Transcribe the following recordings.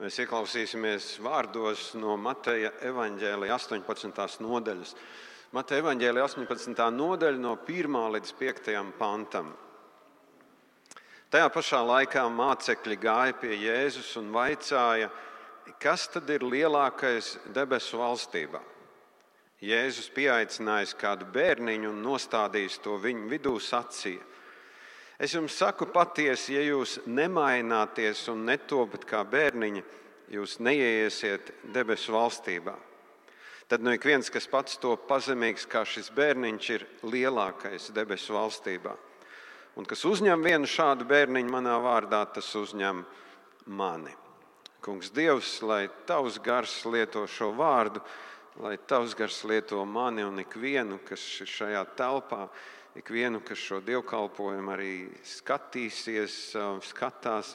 Mēs ieklausīsimies vārdos no Mateja evaņģēlija 18. nodaļas. Mateja evaņģēlija 18. nodaļa no 1. līdz 5. pantam. Tajā pašā laikā mācekļi gāja pie Jēzus un vaicāja, kas tad ir lielākais debesu valstībā? Jēzus pieaicinājis kādu bērniņu un nostādījis to viņu vidū sacīja. Es jums saku patiesi, ja jūs nemaināties un netopat kā bērniņi, jūs neieiesiet debesu valstībā. Tad nu ik viens, kas pats to pazemīgs kā šis bērniņš, ir lielākais debesu valstībā. Un kas uzņem vienu šādu bērniņu manā vārdā, tas uzņem mani. Kungs, Dievs, lai tavs gars lieto šo vārdu, lai tavs gars lieto mani un ikvienu, kas ir šajā telpā ikvienu, kas šo dievkalpojumu arī skatīsies, skatās.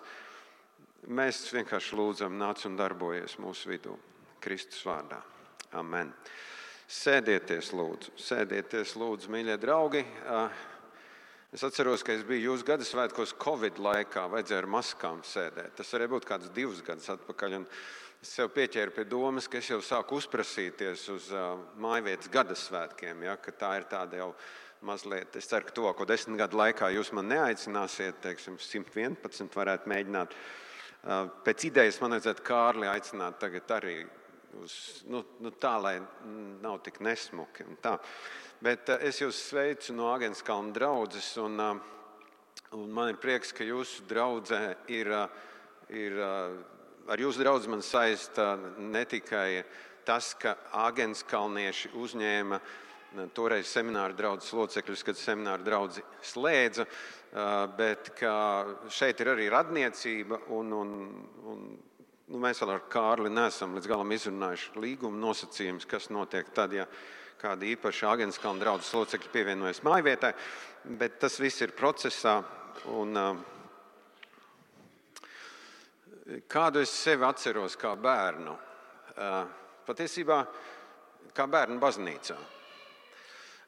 Mēs vienkārši lūdzam, nāc un darbojies mūsu vidū, Kristus vārdā. Amen. Sēdieties, lūdzu, sēdieties, lūdzu, mīļie draugi. Es atceros, ka es biju jūsu gada svētkos Covid laikā, vajadzēja ar maskām sēdēt. Tas varēja būt kāds divus gadus atpakaļ. Es sev pieķēru pie domas, ka es jau sāku uzprasīties uz mājvietas gada svētkiem, ja, ka tā ir tāda jau mazliet. Es ceru, ka tuvāko desmit gadu laikā jūs man neaicināsiet, teiksim, 111 varētu mēģināt. Pēc idejas man vajadzētu Kārli aicināt tagad arī uz, nu, nu tā, lai nav tik nesmuki. Bet es jūs sveicu no Agenskalna draudzes, un, un man ir prieks, ka jūsu draudzē ir, ir ar jūsu draugu man saista ne tikai tas, ka Agenskalnieši uzņēma uh, toreiz semināra draugs locekļus, kad semināra draugi slēdza, bet šeit ir arī radniecība. Un, un, un, nu, mēs vēl ar Kārli neesam līdz galam izrunājuši līguma nosacījumus, kas notiek tad, ja kāda īpaša Agenskalna draugs locekļi pievienojas mājvietai. Bet tas viss ir procesā. Un, kādu es sevi atceros kā bērnu? Patiesībā kā bērnu baznīcā.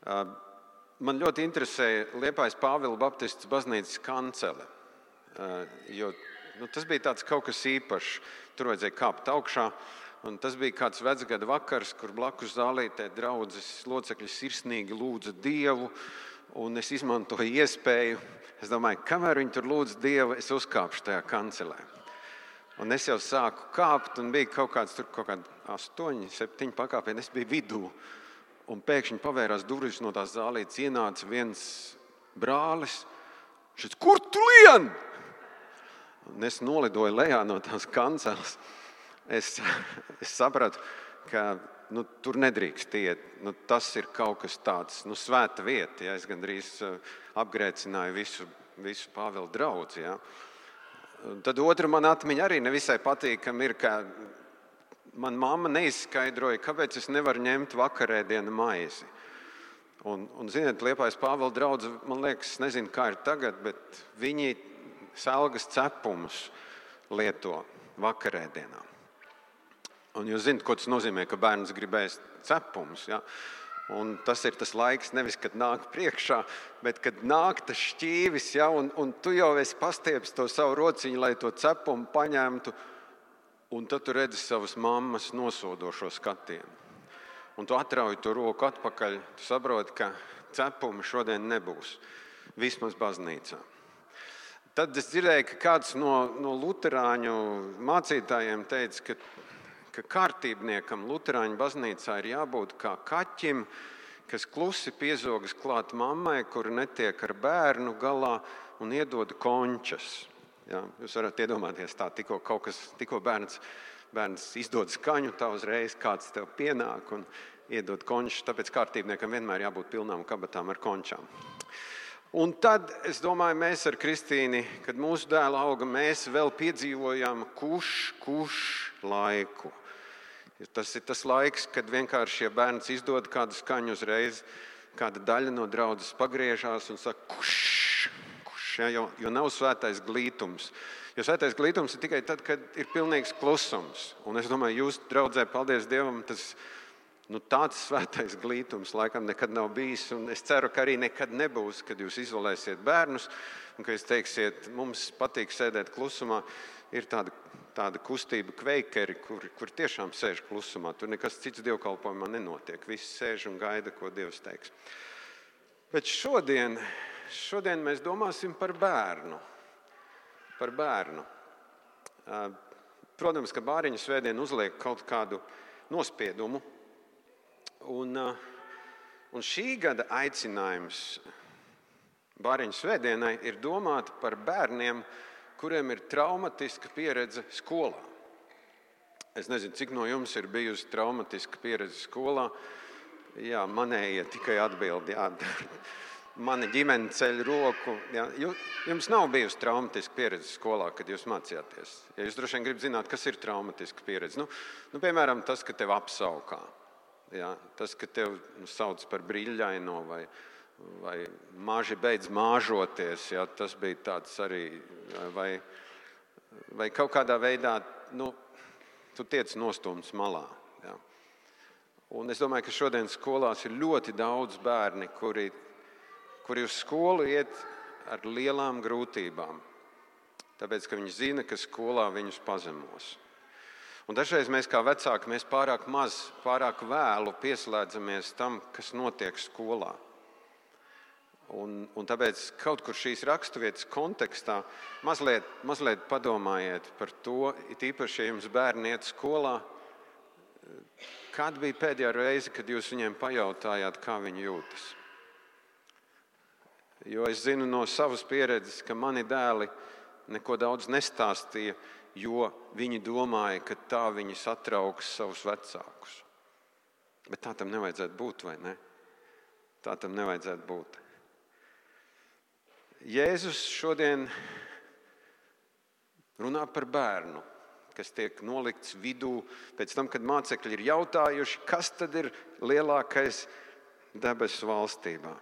Man ļoti interesēja Liepājas Pāvila Baptists baznīcas kancele. Jo, nu, tas bija kaut kas īpašs. Tur vajadzēja kāpt augšā. Un tas bija kāds vecgada vakars, kur blakus zālītē draudzes locekļi sirsnīgi lūdza Dievu. Un es izmantoju iespēju, es domāju, kamēr viņi tur lūdz Dievu, es uzkāpšu tajā kancelē. Un es jau sāku kāpt, un bija kaut kāds tur, kaut kādi astoņi, septiņi pakāpieni. Es biju vidū un pēkšņi pavērās durvis no tās zālītes, ienāca viens brālis. Šis, kur tu lien? Un es nolidoju lejā no tās kanceles. Es, es sapratu, ka nu, tur nedrīkst iet. Nu, tas ir kaut kas tāds, nu, svēta vieta. Ja? Es gandrīz uh, apgrēcināju visu, visu Pāvila draugu. Ja? Tad otra man atmiņa arī nevisai patīkama ir, ka man mamma neizskaidroja, kāpēc es nevaru ņemt vakarēdienu maizi. Un, un ziniet, Liepais Pāvila draugs, man liekas, nezinu, kā ir tagad, bet viņi selgas cepumus lieto vakarēdienā. Un jūs zināt, ko tas nozīmē, ka bērns gribēs cepumus. Ja? Un tas ir tas laiks, nevis kad nāk priekšā, bet kad nāk tas šķīvis, ja? un, un tu jau esi pastiepis to savu rociņu, lai to cepumu paņemtu Un tad tu redzi savas mammas nosodošo skatienu. Un tu atrauj to roku atpakaļ. Tu saproti, ka cepuma šodien nebūs. Vismaz baznīcā. Tad es dzirdēju, ka kāds no, no Lutāņu mācītājiem teica, ka, ka kārtībniekam Lutāņu baznīcā ir jābūt kā kaķim, kas klusi piezogas klāt mammai, kur netiek ar bērnu galā un iedod končas. Jā, jūs varat iedomāties, tā tikko kaut kas, tikko bērns, bērns izdod skaņu, tā uzreiz kāds tev pienāk un iedod končus. Tāpēc kārtībniekam vienmēr jābūt pilnām kabatām ar končām. Un tad es domāju, mēs ar Kristīnu, kad mūsu dēla auga, mēs vēl piedzīvojām kurš, kurš laiku. Tas ir tas laiks, kad vienkārši ja bērns izdod kādu skaņu uzreiz, kāda daļa no draudzes pagriežās un saka, kurš ja, jo, jo nav svētais glītums. Jo svētais glītums ir tikai tad, kad ir pilnīgs klusums. Un es domāju, jūs, draudzē, paldies Dievam, tas nu, tāds svētais glītums laikam nekad nav bijis. Un es ceru, ka arī nekad nebūs, kad jūs izolēsiet bērnus un ka jūs teiksiet, mums patīk sēdēt klusumā. Ir tāda, tāda kustība kveikeri, kur, kur tiešām sēž klusumā. Tur nekas cits dievkalpojumā nenotiek. Visi sēž un gaida, ko Dievs teiks. Bet šodien, šodien mēs domāsim par bērnu. Par bērnu. Protams, ka bāriņu svētdiena uzliek kaut kādu nospiedumu. Un, un šī gada aicinājums Bāriņu svētdienai ir domāta par bērniem, kuriem ir traumatiska pieredze skolā. Es nezinu, cik no jums ir bijusi traumatiska pieredze skolā. Jā, manējie tikai atbild. Jā. Mana ģimene ceļ roku. Jā. Jums nav bijusi traumatiska pieredze skolā, kad jūs mācījāties. Ja jūs droši vien gribat zināt, kas ir traumatiska pieredze. Nu, nu, piemēram, tas, ka tev apsaukā. Jā. Tas, ka tev nu, sauc par brīļaino vai vai maži beidz māžoties. Ja, tas bija tāds arī. Vai, vai kaut kādā veidā nu, tu tiec nostumts malā. Ja. Un es domāju, ka šodien skolās ir ļoti daudz bērni, kuri, kuri uz skolu iet ar lielām grūtībām. Tāpēc, ka viņi zina, ka skolā viņus pazemos. Un dažreiz mēs kā vecāki mēs pārāk maz, pārāk vēlu pieslēdzamies tam, kas notiek skolā. Un, un tāpēc kaut kur šīs raksturvietas kontekstā mazliet, mazliet padomājiet par to, it īpaši, ja jums bērni iet skolā, kad bija pēdējā reize, kad jūs viņiem pajautājāt, kā viņi jūtas. Jo es zinu no savas pieredzes, ka mani dēli neko daudz nestāstīja, jo viņi domāja, ka tā viņi satrauks savus vecākus. Bet tā tam nevajadzētu būt, vai ne? Tā tam nevajadzētu būt. Jēzus šodien runā par bērnu, kas tiek nolikts vidū pēc tam, kad mācekļi ir jautājuši, kas tad ir lielākais debesu valstībā.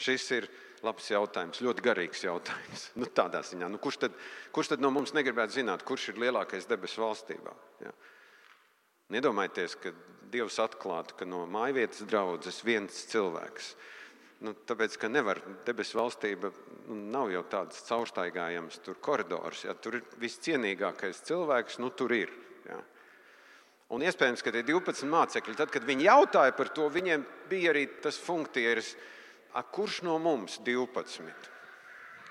Šis ir labs jautājums, ļoti garīgs jautājums. Nu, tādā ziņā, nu, kurš, tad, kurš tad no mums negribētu zināt, kurš ir lielākais debesu valstībā? Ja? Nedomājieties, ka Dievs atklātu, ka no mājvietas draudzes viens cilvēks Nu, tāpēc, ka nevar debesu valstība nu, nav jau tāds caurstaigājams koridors. Ja, tur ir viscienīgākais cilvēks, nu tur ir. Ja. Un iespējams, ka tie 12 mācekļi, tad, kad viņi jautāja par to, viņiem bija arī tas funkcijas, kurš no mums 12?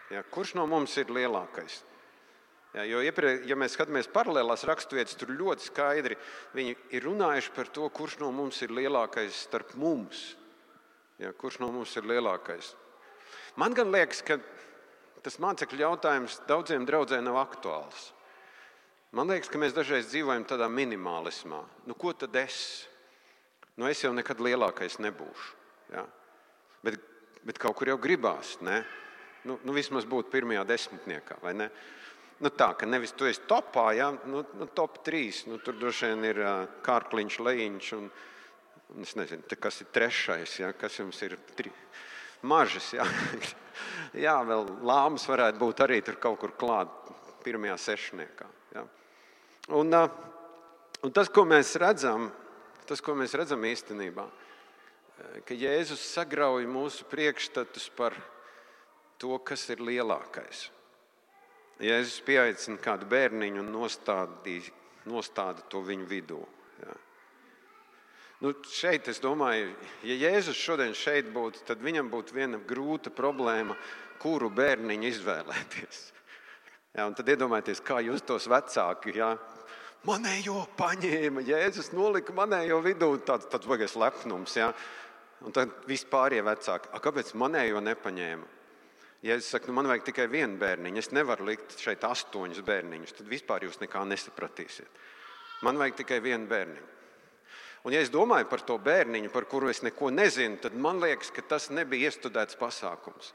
Ja, kurš no mums ir lielākais? Ja, jo iepriek, ja mēs skatāmies paralēlās raksturvietas, tur ļoti skaidri viņi ir runājuši par to, kurš no mums ir lielākais starp mums. Ja, kurš no mums ir lielākais? Man gan liekas, ka tas mācekļu jautājums daudziem draugiem nav aktuāls. Man liekas, ka mēs dažreiz dzīvojam tādā minimalismā. Nu, ko tad es? Nu, es jau nekad lielākais nebūšu. Ja? Bet, bet kaut kur jau gribās. Ne? Nu, nu, vismaz būt pirmajā desmitniekā, vai ne? Nu, tā, ka nevis tu esi topā, ja? nu, nu, top 3. Nu, tur droši vien ir uh, kārkliņš, leņķis un Es nezinu, kas ir trešais, ja, kas jums ir tri... mažas. Ja. Jā, vēl lāmas varētu būt arī tur kaut kur klāt, pirmajā sešniekā. Ja. Un, un tas, ko mēs redzam, tas, ko mēs redzam īstenībā, ka Jēzus sagrauj mūsu priekšstatus par to, kas ir lielākais. Jēzus pieaicina kādu bērniņu un nostāda to viņu vidū. Ja. Nu, šeit es domāju, ja Jēzus šodien šeit būtu, tad viņam būtu viena grūta problēma, kuru bērniņu izvēlēties. Ja, tad iedomājieties, kā jūs tos vecāki. Ja, manējo paņēma, Jēzus nolika manējo vidū, tāds, tāds baigais lepnums. Ja. Un tad vispārējie vecāki, kāpēc manējo nepaņēma? Ja es saku, nu man vajag tikai vienu bērniņu, es nevaru likt šeit astoņus bērniņus, tad vispār jūs nekā nesapratīsiet. Man vajag tikai vienu bērniņu. Un, ja es domāju par to bērniņu, par kuru es neko nezinu, tad man liekas, ka tas nebija iestudēts pasākums.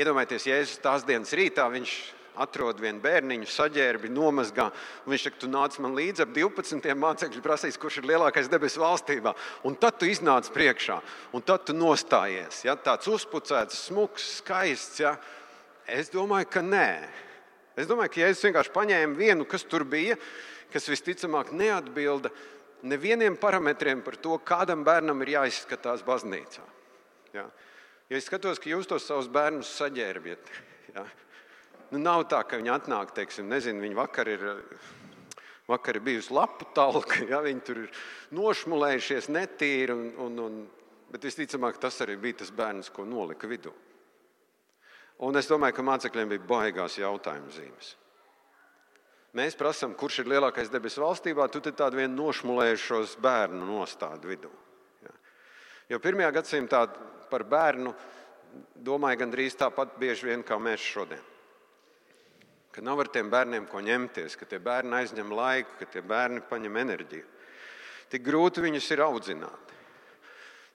Iedomājieties, ja es tās dienas rītā viņš atrod vienu bērniņu, saģērbi, nomazgā. Viņš saka, tu nāc man līdzi ap 12 mācekļu, prasīs, kurš ir lielākais debesu valstībā. Un tad tu iznāc priekšā, un tad tu nostājies. Ja? Tāds uzpucēts, smuks, skaists. Ja? Es domāju, ka nē. Es domāju, ka ja es vienkārši paņēmu vienu, kas tur bija, kas visticamāk neatbilda nevieniem parametriem par to, kādam bērnam ir jāizskatās baznīcā. Ja? Ja es skatos, ka jūs tos savus bērnus saģērbiet, ja? Nu, nav tā, ka viņi atnāk, teiksim, nezinu, viņi vakar ir Vakar ir bijusi lapu talka, ja viņi tur ir nošmulējušies netīri. Un, un, un, bet visticamāk, tas arī bija tas bērns, ko nolika vidū. Un es domāju, ka mācekļiem bija baigās jautājumu zīmes. Mēs prasām, kurš ir lielākais debesu valstībā, tu tādu vienu nošmulējušos bērnu nostādu vidū. Ja. Jo pirmajā gadsimtā par bērnu domāja gandrīz tāpat bieži vien kā mēs šodien. Ka nav ar tiem bērniem ko ņemties, ka tie bērni aizņem laiku, ka tie bērni paņem enerģiju. Tik grūti viņus ir audzināt.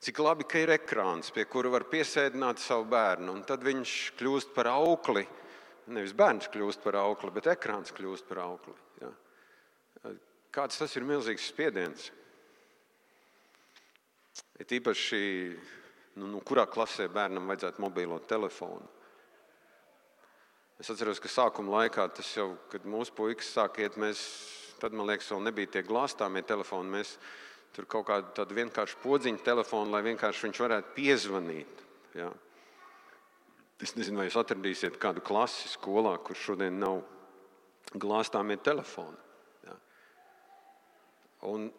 Cik labi, ka ir ekrāns, pie kura var piesēdināt savu bērnu, un tad viņš kļūst par aukli Nevis bērns kļūst par aukli, bet ekrāns kļūst par aukli. Ja? Kāds tas ir milzīgs spiediens? Ir īpaši, nu, nu, kurā klasē bērnam vajadzētu mobilo telefonu. Es atceros, ka sākuma laikā jau, kad mūsu puikas sāk iet, mēs, tad man liekas, vēl nebija tie glāstāmie telefoni. Mēs tur kaut kādu vienkāršu podziņu telefonu, lai vienkārši viņš varētu piezvanīt. Ja? Es nezinu, vai jūs atradīsiet kādu klasi skolā, kur šodien nav glāstāmie telefoni. Ja. Un,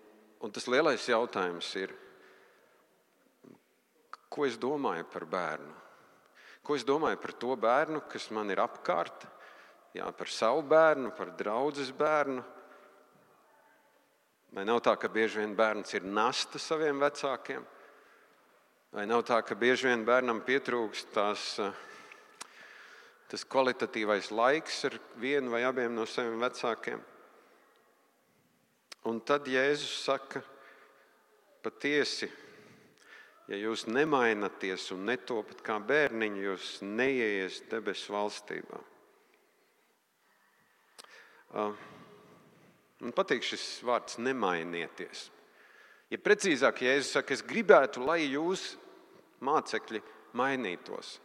un tas lielais jautājums ir, ko es domāju par bērnu? Ko es domāju par to bērnu, kas man ir apkārt, jā, par savu bērnu, par draugu bērnu? Vai nav tā, ka bieži vien bērns ir nasta saviem vecākiem? Vai nav tā, ka bieži vien bērnam pietrūkst tās uh, tas kvalitatīvais laiks ar vienu vai abiem no saviem vecākiem. Un tad Jēzus saka, patiesi, ja jūs nemainaties un netopat kā bērniņi, jūs neieiesiet debesu valstībā. Man patīk šis vārds nemainieties. Ja precīzāk, Jēzus saka, es gribētu, lai jūs, mācekļi, mainītos.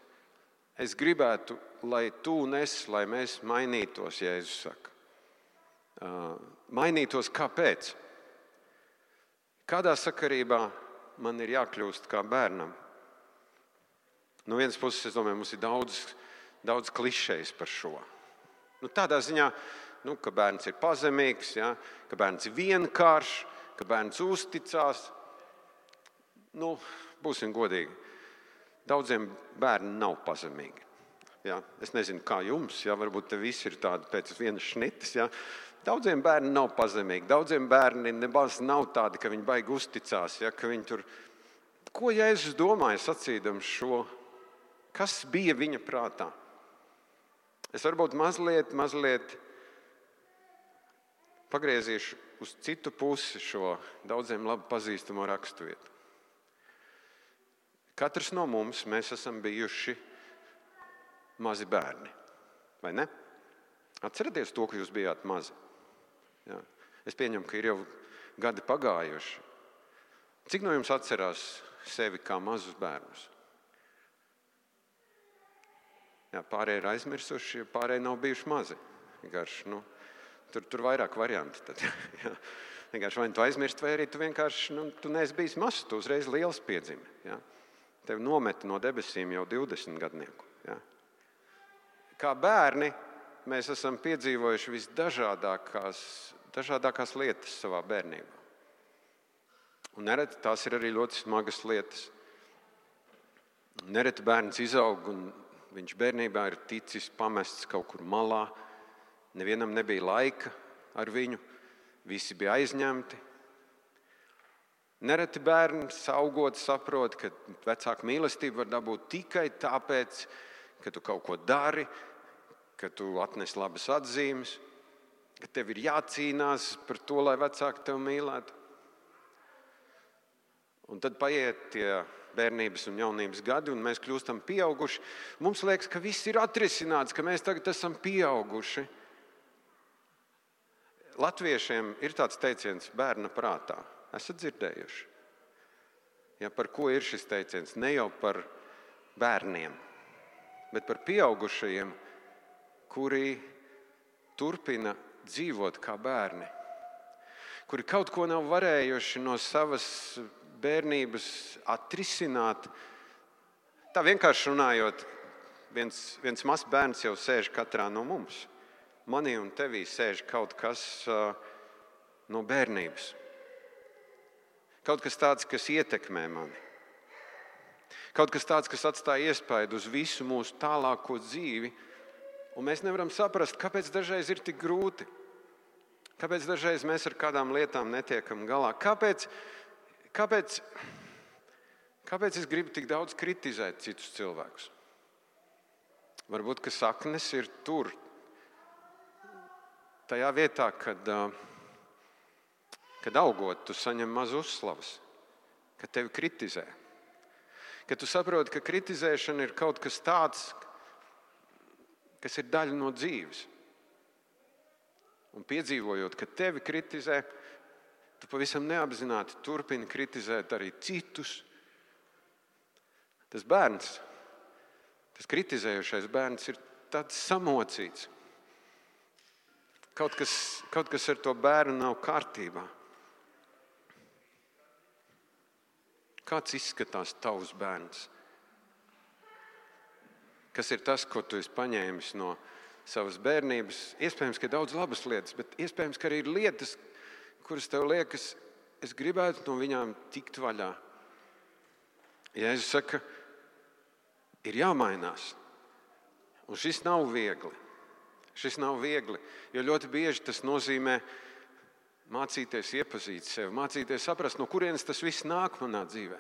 Es gribētu, lai tu nes, lai mēs mainītos, Jēzus saka. Mainītos kāpēc? Kādā sakarībā man ir jākļūst kā bērnam? No vienas puses, es domāju, mums ir daudz, daudz klišejas par šo. Nu, tādā ziņā, nu, ka bērns ir pazemīgs, ja? ka bērns ir vienkāršs, ka bērns uzticās. Nu, būsim godīgi. Daudziem bērni nav pazemīgi. Ja? Es nezinu, kā jums, ja varbūt te viss ir tādi pēc vienas šnitas. Ja? Daudziem bērniem nav pazemīgi, daudziem bērniem nebaz nav tādi, ka viņi baigi uzticās. Ja? Viņi tur... Ko Jēzus domāja sacīdams šo? Kas bija viņa prātā? Es varbūt mazliet, mazliet pagriezīšu uz citu pusi šo daudziem labi pazīstamo raksturvietu. Katrs no mums esam bijuši mazi bērni. Vai ne? Atcerieties to, ka jūs bijāt mazi. Jā. Es pieņemu, ka ir jau gadi pagājuši. Cik no jums atcerās sevi kā mazus bērnus? Jā, pārējie ir aizmirsuši, pārējie nav bijuši mazi. Vienkārši, nu, tur ir vairāk variantu. Tad, jā. Vienkārši vai nu tu aizmirsti, vai arī tu vienkārši nu, tu neesi bijis mazs, tu uzreiz liels piedzimi. Jā. Tev nometa no debesīm jau 20 gadnieku. Ja? Kā bērni mēs esam piedzīvojuši visdažādākās dažādākās lietas savā bērnībā. Un nereti tās ir arī ļoti smagas lietas. Nereti bērns izaug un viņš bērnībā ir ticis pamests kaut kur malā. Nevienam nebija laika ar viņu, visi bija aizņemti, Nereti bērns augot saprot, ka vecāka mīlestība var dabūt tikai tāpēc, ka tu kaut ko dari, ka tu atnes labas atzīmes, ka tev ir jācīnās par to, lai vecāki tevi mīlētu. Un tad paiet tie bērnības un jaunības gadi, un mēs kļūstam pieauguši. Mums liekas, ka viss ir atrisināts, ka mēs tagad esam pieauguši. Latviešiem ir tāds teiciens bērna prātā. Esat dzirdējuši? Ja, par ko ir šis teiciens? Ne jau par bērniem, bet par pieaugušajiem, kuri turpina dzīvot kā bērni, kuri kaut ko nav varējuši no savas bērnības atrisināt. Tā vienkārši runājot, viens, viens mazs bērns jau sēž katrā no mums. Manī un tevī sēž kaut kas, no bērnības. Kaut kas tāds, kas ietekmē mani. Kaut kas tāds, kas atstāja iespaidu uz visu mūsu tālāko dzīvi, un mēs nevaram saprast, kāpēc dažreiz ir tik grūti. Kāpēc dažreiz mēs ar kādām lietām netiekam galā? Kāpēc, kāpēc, kāpēc es gribu tik daudz kritizēt citus cilvēkus? Varbūt saknes ir tur, tajā vietā, kad, kad augot, tu saņem maz uzslavas, kad tevi kritizē. Kad tu saproti, ka kritizēšana ir kaut kas tāds, kas ir daļa no dzīves. Un piedzīvojot, ka tevi kritizē, tu pavisam neapzināti turpini kritizēt arī citus. Tas bērns, tas kritizējošais bērns, ir tāds samocīts. Kaut kas, kaut kas ar to bērnu nav kārtībā. Kāds izskatās tavs bērns? Kas ir tas, ko tu esi paņēmis no savas bērnības? Iespējams, ka ir daudz labas lietas, bet iespējams, ka arī ir lietas, kuras tev liekas, es gribētu no viņām tikt vaļā. Jēzus saka, ir jāmainās. Un šis nav viegli. Šis nav viegli, jo ļoti bieži tas nozīmē mācīties iepazīt sevi, mācīties saprast, no kurienes tas viss nāk manā dzīvē.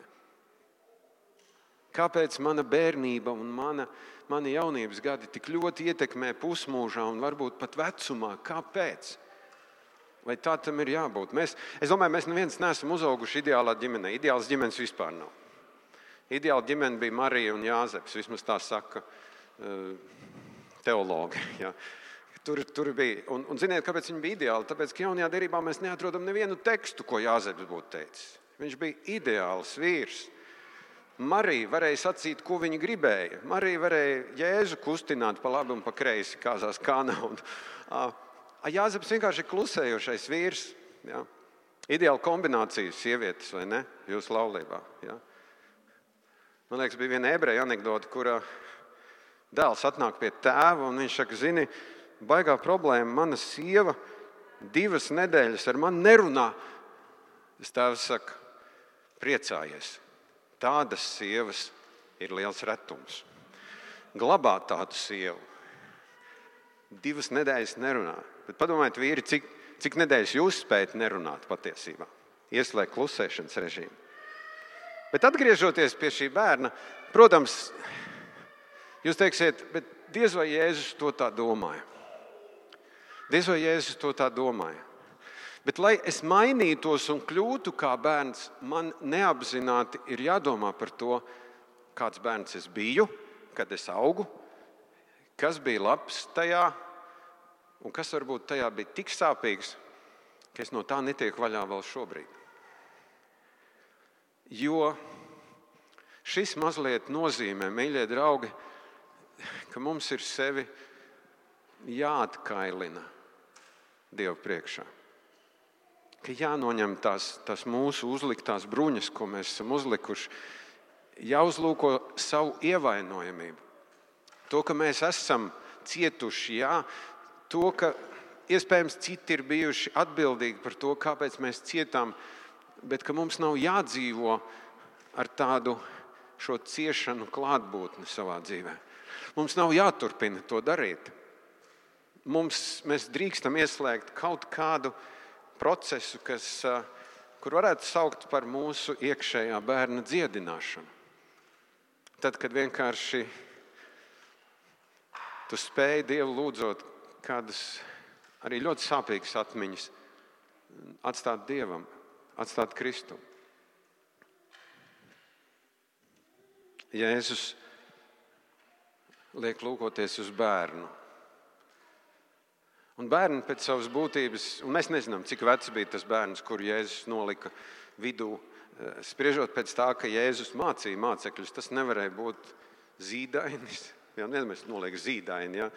Kāpēc mana bērnība un mana, mana jaunības gadi tik ļoti ietekmē pusmūžā un varbūt pat vecumā? Kāpēc? Vai tā tam ir jābūt? Mēs, es domāju, mēs neviens neesam uzauguši ideālā ģimenē. Ideāls ģimenes vispār nav. Ideāla ģimene bija Marija un Jāzeps. Vismaz tā saka uh, teologi. Ja. Tur, tur bija. Un, un ziniet, kāpēc viņi bija ideāli? Tāpēc, ka jaunajā derībā mēs neatrodam nevienu tekstu, ko Jāzeps būtu teicis. Viņš bija ideāls vīrs. Marija varēja sacīt, ko viņa gribēja. Marija varēja jēzu kustināt pa labi un pa kreisi, kāzās kāna. Un, a, Jāzeps vienkārši ir klusējošais vīrs. Ja? Ideāla kombinācija sievietes vai ne? Jūsu laulībā. Ja? Man liekas, bija viena ebreja anekdote, kurā dēls atnāk pie tēva un viņš saka, zini, baigā problēma. Mana sieva divas nedēļas ar mani nerunā. Es tēvs saku, priecājies. Tādas sievas ir liels retums. Glabāt tādu sievu. Divas nedēļas nerunā. Bet padomājiet, vīri, cik, cik nedēļas jūs spējat nerunāt patiesībā? Ieslēgt klusēšanas režīmu. Bet atgriežoties pie šī bērna, protams, jūs teiksiet, bet diez vai Jēzus to tā domāja. Diez vai Jēzus to tā domāja. Bet, lai es mainītos un kļūtu kā bērns, man neapzināti ir jādomā par to, kāds bērns es biju, kad es augu, kas bija labs tajā, un kas varbūt tajā bija tik sāpīgs, ka es no tā netieku vaļā vēl šobrīd. Jo šis mazliet nozīmē, mīļie draugi, ka mums ir sevi jāatkailina Dievu priekšā. Ka jānoņem tās, tās mūsu uzliktās bruņas, ko mēs esam uzlikuši, jāuzlūko savu ievainojamību. To, ka mēs esam cietuši, jā, to, ka iespējams citi ir bijuši atbildīgi par to, kāpēc mēs cietām, bet ka mums nav jādzīvo ar tādu šo ciešanu klātbūtni savā dzīvē. Mums nav jāturpina to darīt mums, mēs drīkstam ieslēgt kaut kādu procesu, kas, kur varētu saukt par mūsu iekšējā bērna dziedināšanu. Tad, kad vienkārši tu spēj Dievu lūdzot kādas arī ļoti sāpīgas atmiņas, atstāt Dievam, atstāt Kristu. Jēzus liek lūkoties uz bērnu Un bērni pēc savas būtības, un mēs nezinām, cik vecs bija tas bērns, kur Jēzus nolika vidū. Eh, spriežot pēc tā, ka Jēzus mācīja mācekļus, tas nevarēja būt zīdainis. Jā, mēs noliekam zīdaini. Jā.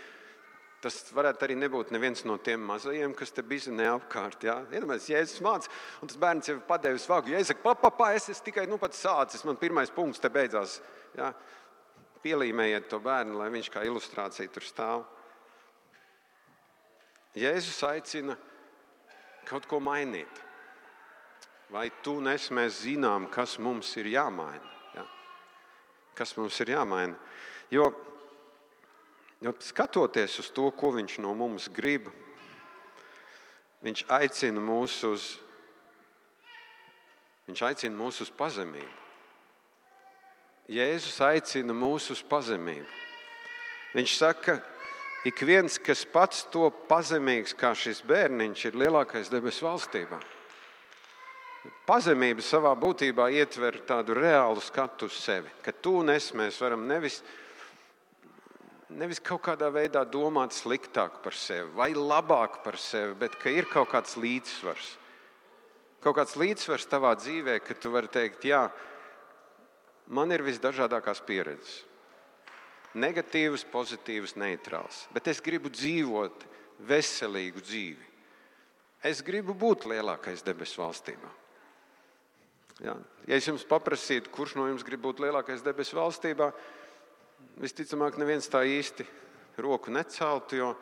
Tas varētu arī nebūt neviens no tiem mazajiem, kas te bija neapkārt. Iedomājieties, ja Jēzus mācīja, un tas bērns jau padevis vagu. Ja es saku, papā, pa, es esmu tikai nu sācis, man pirmais punkts te beidzās. Jā. Pielīmējiet to bērnu, lai viņš kā ilustrācija tur stāv. Jēzus aicina kaut ko mainīt. Vai tu un es zinām, kas mums ir jāmaina? Ja? Kas mums ir jāmaina? Jo, jo skatoties uz to, ko viņš no mums grib, viņš aicina mūs uz, viņš aicina mūs uz pazemību. Jēzus aicina mūs uz pazemību. Viņš saka, ik viens, kas pats to pazemīgs kā šis bērniņš, ir lielākais debesu valstībā. Pazemība savā būtībā ietver tādu reālu skatu uz sevi, ka tu un es varam nevis, nevis kaut kādā veidā domāt sliktāk par sevi vai labāk par sevi, bet ka ir kaut kāds līdzsvars. Kaut kāds līdzsvars tavā dzīvē, ka tu vari teikt, jā, man ir visdažādākās pieredzes. Negatīvas, pozitīvas, neitrāls. Bet es gribu dzīvot veselīgu dzīvi. Es gribu būt lielākais debesu valstībā. Ja, ja es jums paprasītu, kurš no jums grib būt lielākais debesu valstībā, visticamāk, neviens tā īsti roku neceltu, jo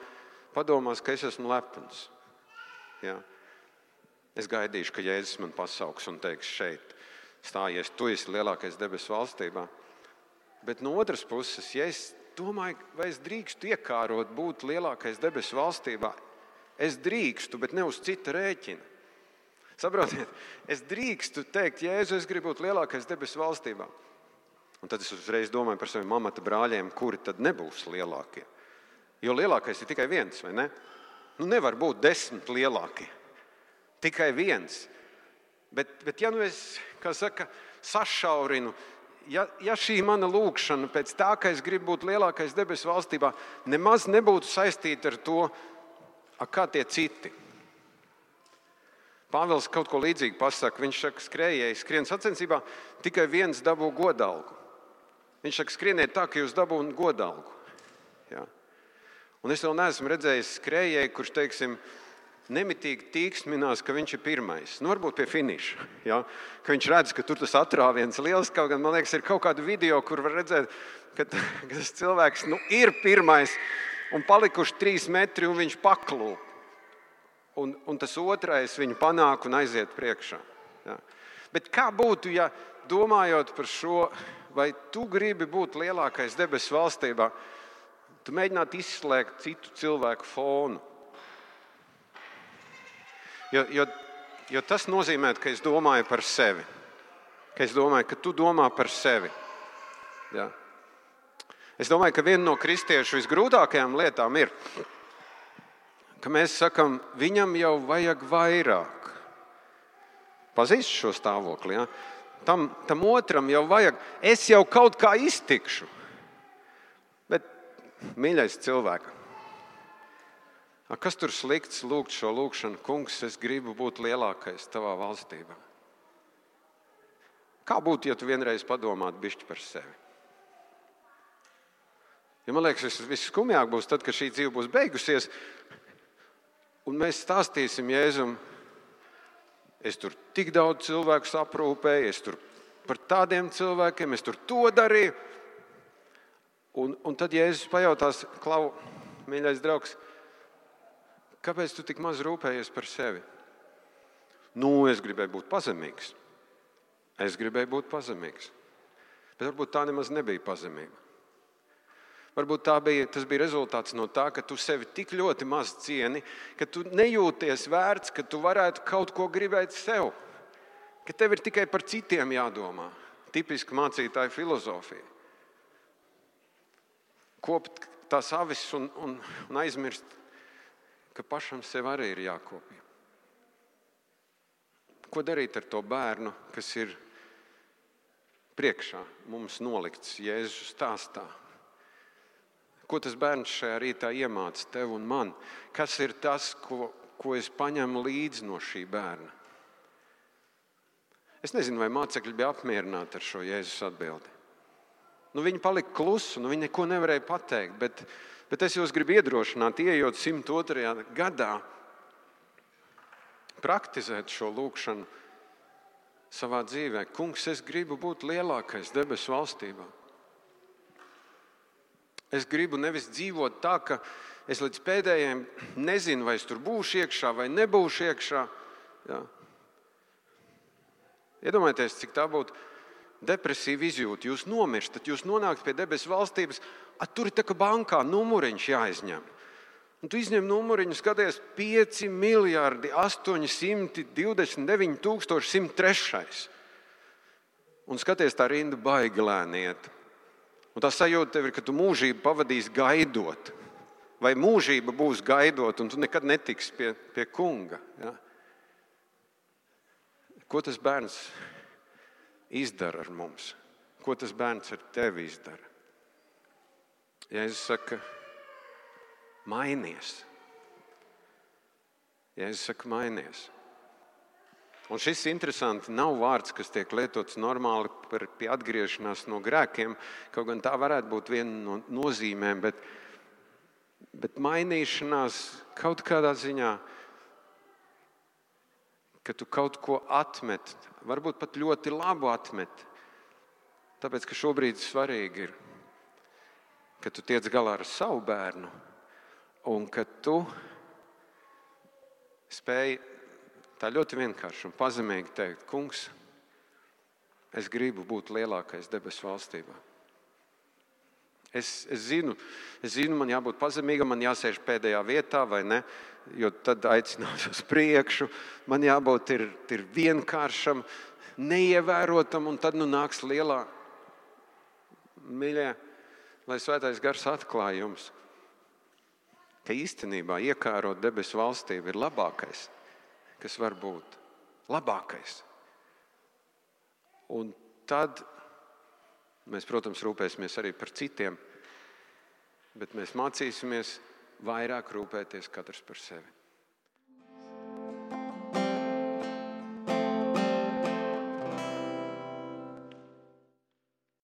padomās, ka es esmu lepns. Ja. Es gaidīšu, ka Jēzus man pasauks un teiks, šeit stājies, tu esi lielākais debesu valstībā. Bet no otras puses, ja es domāju, vai es drīkstu iekārot būt lielākais debesu valstībā, es drīkstu, bet ne uz cita rēķina. Saprotiet, es drīkstu teikt, Jēzu, es gribu būt lielākais debesu valstībā. Un tad es uzreiz domāju par saviem amata brāļiem, kuri tad nebūs lielākie. Jo lielākais ir tikai viens, vai ne? Nu, nevar būt desmit lielākie. Tikai viens. Bet, bet ja nu es saka, sašaurinu, ja, ja šī mana lūkšana pēc tā, ka es gribu būt lielākais debesu valstībā, nemaz nebūtu saistīta ar to, kā tie citi. Pāvils kaut ko līdzīgu pasakā. Viņš saka, skrejēji, skrien sacensībā, tikai viens dabū godalgu. Viņš saka, skrieniet tā, ka jūs dabūjat godalgu. Ja? Un es vēl neesmu redzējis skrejēju, kurš, teiksim, nemitīgi tīksminās, ka viņš ir pirmais. Nu, varbūt pie finiša. Ja? Ka viņš redz, ka tur tas atrāviens liels. Kaut gan man liekas, ir kaut kāda video, kur var redzēt, ka, ka tas cilvēks nu, ir pirmais un palikuši trīs metri, un viņš paklūp un, un tas otrais viņu panāk un aiziet priekšā. Ja. Bet kā būtu, ja domājot par šo, vai tu gribi būt lielākais debesu valstībā, tu mēģinātu izslēgt citu cilvēku fonu? Jo, jo, jo tas nozīmē, ka es domāju par sevi. Ka es domāju, ka tu domā par sevi. Ja. Es domāju, ka viena no kristiešu visgrūtākajām lietām ir ka mēs sakām, viņam jau vajag vairāk. Pazīst šo stāvokli. Ja? Tam, tam otram jau vajag, es jau kaut kā iztikšu. Bet, mīļais cilvēks, kas tur slikts lūgt šo lūgšanu, kungs, es gribu būt lielākais tavā valstībā? Kā būtu, ja tu vienreiz padomātu bišķi par sevi? Ja man liekas, viss skumjāk būs tad, kad šī dzīve būs beigusies, Un mēs stāstīsim Jēzum, es tur tik daudz cilvēku aprūpēju, es tur par tādiem cilvēkiem, es tur to darīju. Un, un tad Jēzus pajautās, Klau, mīļais draugs, kāpēc tu tik maz rūpējies par sevi? Nu, es gribēju būt pazemīgs. Es gribēju būt pazemīgs. Bet varbūt tā nemaz nebija pazemība. Varbūt bija, tas bija rezultāts no tā, ka tu sevi tik ļoti maz cieni, ka tu nejūties vērts, ka tu varētu kaut ko gribēt sev. Ka tev ir tikai par citiem jādomā. Tipiski mācītāja filozofija. Kopt tās avis un, un, un aizmirst, ka pašam sev arī ir jākopja. Ko darīt ar to bērnu, kas ir priekšā mums nolikts Jēzus stāstā? Ko tas bērns šajā rītā iemāca tev un man? Kas ir tas, ko, ko es paņemu līdzi no šī bērna? Es nezinu, vai mācekļi bija apmierināti ar šo Jēzus atbildi. Nu, viņi palika klusi, nu, viņi neko nevarēja pateikt. Bet, bet es jūs gribu iedrošināt, ieejot 102. gadā, praktizēt šo lūgšanu savā dzīvē. Kungs, es gribu būt lielākais debesu valstībā. Es gribu nevis dzīvot tā, ka es līdz pēdējiem nezinu, vai es tur būšu iekšā vai nebūšu iekšā. Ja. Iedomājieties, cik tā būtu depresīva izjūta. Jūs nomirstat, jūs nonākat pie debesu valstības, a, tur ir tā kā bankā numuriņš jāizņem. Un tu izņem numuriņu, skaties, 5 miljardi 829 103. Un skaties, tā rinda baigi lēniet. Un tā sajūta tev ir, ka tu mūžību pavadīsi gaidot. Vai mūžība būs gaidot, un tu nekad netiksi pie, pie kunga. Ja? Ko tas bērns izdara ar mums? Ko tas bērns ar tevi izdara? Jēzus saka, mainies. Jēzus saka, mainies. Un šis interesanti nav vārds, kas tiek lietots normāli par, atgriešanās no grēkiem. Kaut gan tā varētu būt viena no nozīmēm, bet, bet mainīšanās kaut kādā ziņā, ka tu kaut ko atmet, varbūt pat ļoti labu atmet. Tāpēc, ka šobrīd svarīgi ir, ka tu tiec galā ar savu bērnu un ka tu spēj Tā ļoti vienkārši un pazemīgi teikt, kungs, es gribu būt lielākais debesu valstībā. Es, es, zinu, es zinu, man jābūt pazemīgam, man jāsēž pēdējā vietā, vai ne? Jo tad aicinās uz priekšu. Man jābūt ir, ir vienkāršam, neievērotam, un tad nu nāks lielā mīļā, lai svētais gars atklāj jums, ka īstenībā iekārot debesu valstību ir labākais kas var būt labākais. Un tad mēs, protams, rūpēsimies arī par citiem, bet mēs mācīsimies vairāk rūpēties katrs par sevi.